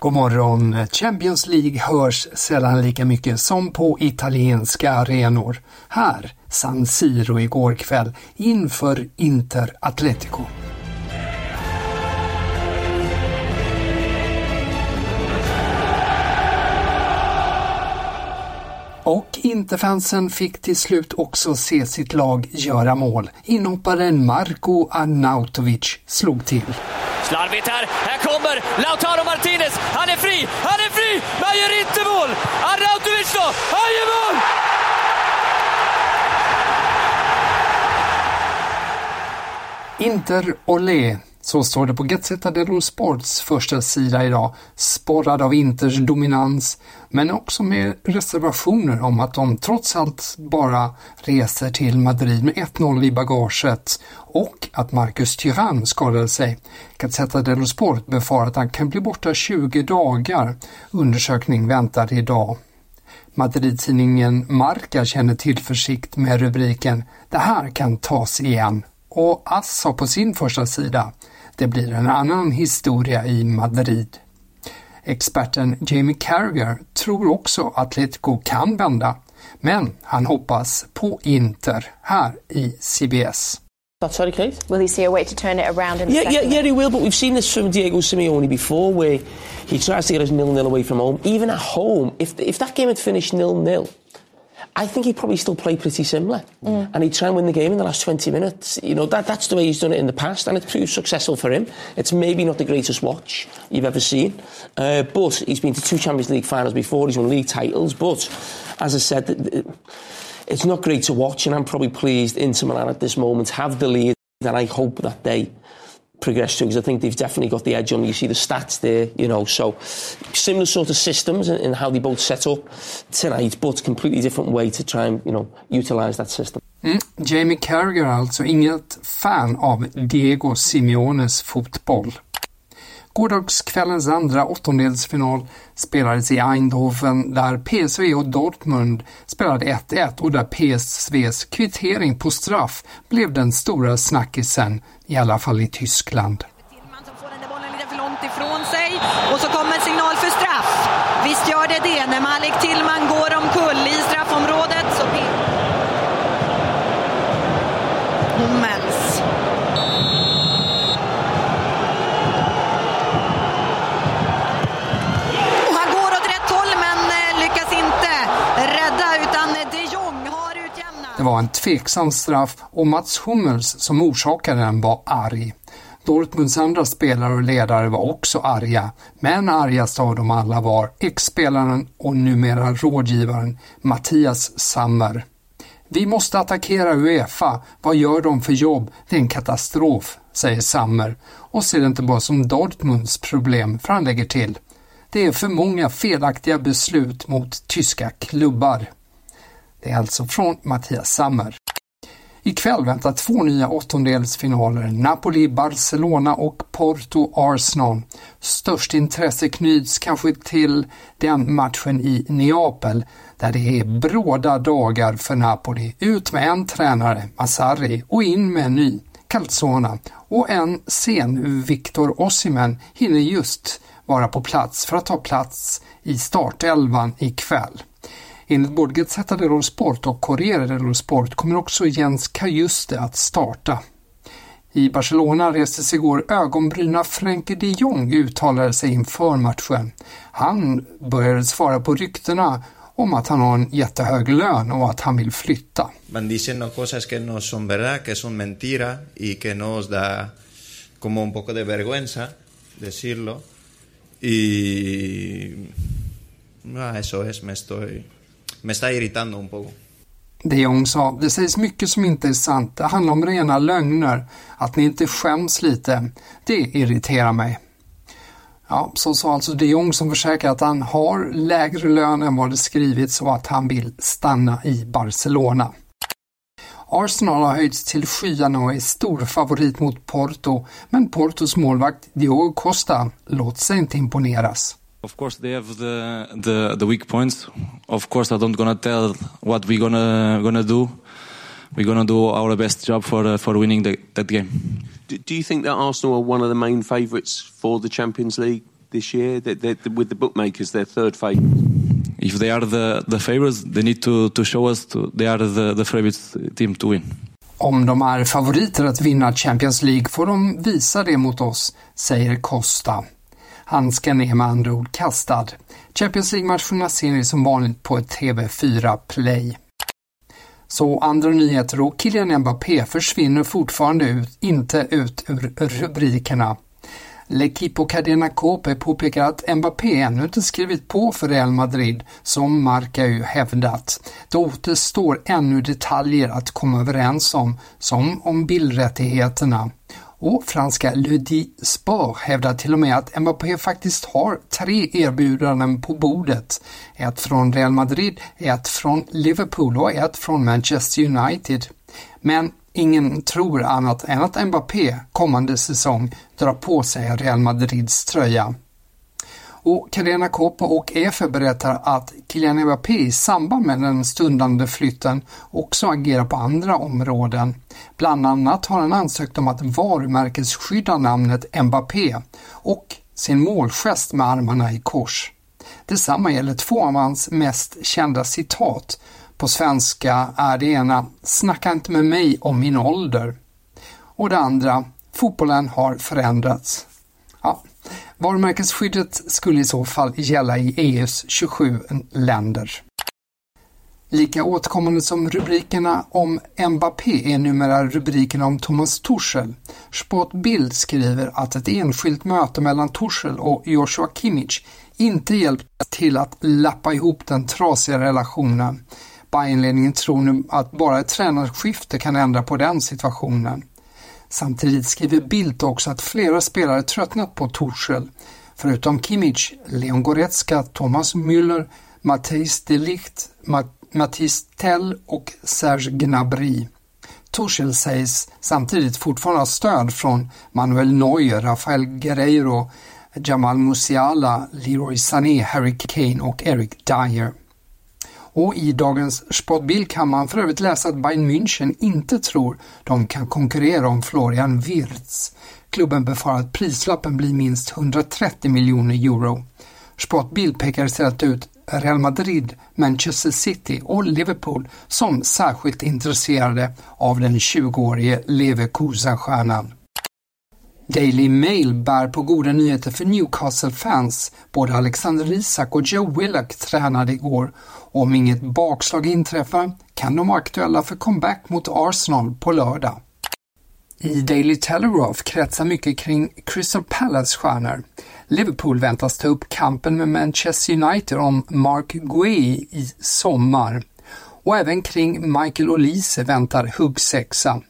God morgon! Champions League hörs sällan lika mycket som på italienska arenor. Här, San Siro igår kväll inför Inter Atletico. Och Interfansen fick till slut också se sitt lag göra mål. Inhopparen Marko Arnautovic slog till. Slarvigt här. Här kommer Lautaro Martinez. Han är fri! Han är fri! Men gör inte mål! Arnautovic då! Han gör mål! Inter Olé, så står det på Gazzetta dello Sports första sida idag, sporrad av Inters dominans, men också med reservationer om att de trots allt bara reser till Madrid med 1-0 i bagaget och att Marcus Thuram skadade sig. Gazzetta dello Sport befarar att han kan bli borta 20 dagar. Undersökning väntar idag. Madrid-tidningen Marca känner tillförsikt med rubriken “Det här kan tas igen” och ASS har på sin första sida “Det blir en annan historia i Madrid”. Experten Jamie Carragher tror också Atletico kan vända, men han hoppas på Inter här i CBS. Sorry, Kate. Will he see a way to turn it around in the Yeah, yeah, yeah, he will. But we've seen this from Diego Simeone before, where he tries to get us nil nil away from home. Even at home, if if that game had finished nil nil, I think he'd probably still play pretty similar, and he'd try and win the game in the last twenty minutes. You know, that that's the way he's done it in the past, and it's proved successful for him. It's maybe not the greatest watch you've ever seen, uh, but he's been to two Champions League finals before. He's won league titles, but as I said. It's not great to watch, and I'm probably pleased Inter Milan at this moment have the lead, and I hope that they progress through because I think they've definitely got the edge on. You see the stats there, you know. So similar sort of systems in, in how they both set up tonight, but completely different way to try and you know utilize that system. Mm. Jamie Carragher alltså inget fan av Diego Simeones fotboll. Gårdagskvällens andra åttondelsfinal spelades i Eindhoven där PSV och Dortmund spelade 1-1 och där PSVs kvittering på straff blev den stora snackisen, i alla fall i Tyskland. Och så kommer signal för straff. Visst gör det det. När Malik Tillman går omkull i straffområdet så... Hummels. Det var en tveksam straff och Mats Hummels som orsakade den var arg. Dortmunds andra spelare och ledare var också arga, men argast av dem alla var ex-spelaren och numera rådgivaren Mattias Sammer. Vi måste attackera Uefa. Vad gör de för jobb? Det är en katastrof, säger Sammer och ser det inte bara som Dortmunds problem, för han lägger till. Det är för många felaktiga beslut mot tyska klubbar. Det är alltså från Mattias Sammer. Ikväll väntar två nya åttondelsfinaler, Napoli-Barcelona och Porto-Arsenal. Störst intresse knyts kanske till den matchen i Neapel, där det är bråda dagar för Napoli. Ut med en tränare, Massari, och in med en ny, Calzona. Och en sen Victor Osimhen hinner just vara på plats för att ta plats i startelvan ikväll. Enligt både Gazzetta dello Sport och Corriere dello Sport kommer också Jens Kajuste att starta. I Barcelona restes igår ögonbryna Frenkie de Jong uttalade sig inför matchen. Han började svara på ryktena om att han har en jättehög lön och att han vill flytta. Man diciendo cosas que no son verdad, que son mentira y que nos da como un poco de vergüenza decirlo. Y ah, eso es, me estoy me está irritando un poco. De Jong sa, det sägs mycket som inte är sant. Det handlar om rena lögner. Att ni inte skäms lite, det irriterar mig. Ja, så sa alltså de Jong som försäkrar att han har lägre lön än vad det skrivits och att han vill stanna i Barcelona. Arsenal har höjts till skyarna och är stor favorit mot Porto, men Portos målvakt Diogo Costa låter sig inte imponeras. Of course, they have the, the, the weak points. Of course, I don't gonna tell what we're gonna gonna do. We're gonna do our best job for uh, for winning the, that game. Do, do, you think that Arsenal are one of the main favourites for the Champions League this year? That with the bookmakers, they're third favourite. If they are the the favourites, they need to to show us to, they are the the favourite team to win. Om de är favoriter att vinna Champions League får de visa det mot oss, säger Costa. Handsken är med andra ord kastad. Champions League-matcherna ser ni som vanligt på TV4 Play. Så andra nyheter och Kylian Mbappé försvinner fortfarande ut, inte ut ur rubrikerna. L'Equipo Cadena Cope påpekar att Mbappé ännu inte skrivit på för Real Madrid, som Marca ju hävdat. Det återstår ännu detaljer att komma överens om, som om bildrättigheterna. Och franska Le Spar hävdar till och med att Mbappé faktiskt har tre erbjudanden på bordet. Ett från Real Madrid, ett från Liverpool och ett från Manchester United. Men ingen tror annat än att Mbappé kommande säsong drar på sig Real Madrids tröja. Och Carena Koppa och EFE berättar att Kylian Mbappé i samband med den stundande flytten också agerar på andra områden. Bland annat har han ansökt om att varumärkesskydda namnet Mbappé och sin målgest med armarna i kors. Detsamma gäller två av hans mest kända citat. På svenska är det ena “Snacka inte med mig om min ålder” och det andra “Fotbollen har förändrats”. Varumärkesskyddet skulle i så fall gälla i EUs 27 länder. Lika återkommande som rubrikerna om Mbappé är numera rubrikerna om Thomas Tuchel. Sportbild skriver att ett enskilt möte mellan Tuchel och Joshua Kimmich inte hjälpt till att lappa ihop den trasiga relationen. Bayernledningen tror nu att bara ett tränarskifte kan ändra på den situationen. Samtidigt skriver Bildt också att flera spelare tröttnat på Torshäll. Förutom Kimmich, Leon Goretzka, Thomas Müller, Matthijs de Ligt, Matthijs Tell och Serge Gnabry. Torshäll sägs samtidigt fortfarande ha stöd från Manuel Neuer, Rafael Guerreiro, Jamal Musiala, Leroy Sané, Harry Kane och Eric Dyer. Och i dagens Sportbild kan man för övrigt läsa att Bayern München inte tror de kan konkurrera om Florian Wirtz. Klubben befarar att prislappen blir minst 130 miljoner euro. Sportbild pekar istället ut Real Madrid, Manchester City och Liverpool som särskilt intresserade av den 20-årige Leverkusen-stjärnan. Daily Mail bär på goda nyheter för Newcastle-fans. Både Alexander Isak och Joe Willock tränade igår om inget bakslag inträffar kan de vara aktuella för comeback mot Arsenal på lördag. I Daily Telegraph kretsar mycket kring Crystal Palace stjärnor. Liverpool väntas ta upp kampen med Manchester United om Mark Guay i sommar. Och även kring Michael Olise väntar huggsexa.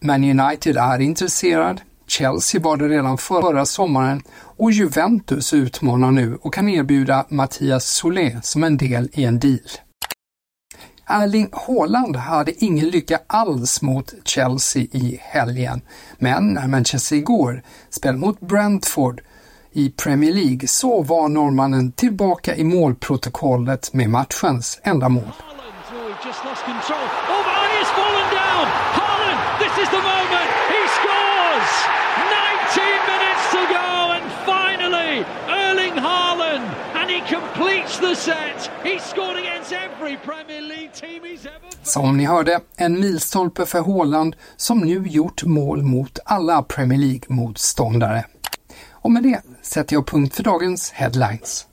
Man United är intresserad, Chelsea var det redan förra sommaren och Juventus utmanar nu och kan erbjuda Mattias Solé som en del i en deal. Erling Haaland hade ingen lycka alls mot Chelsea i helgen, men när Manchester igår spelade mot Brentford i Premier League så var norrmannen tillbaka i målprotokollet med matchens enda mål. Haaland. Oh, Som ni hörde, en milstolpe för Haaland som nu gjort mål mot alla Premier League-motståndare. Och med det sätter jag punkt för dagens headlines.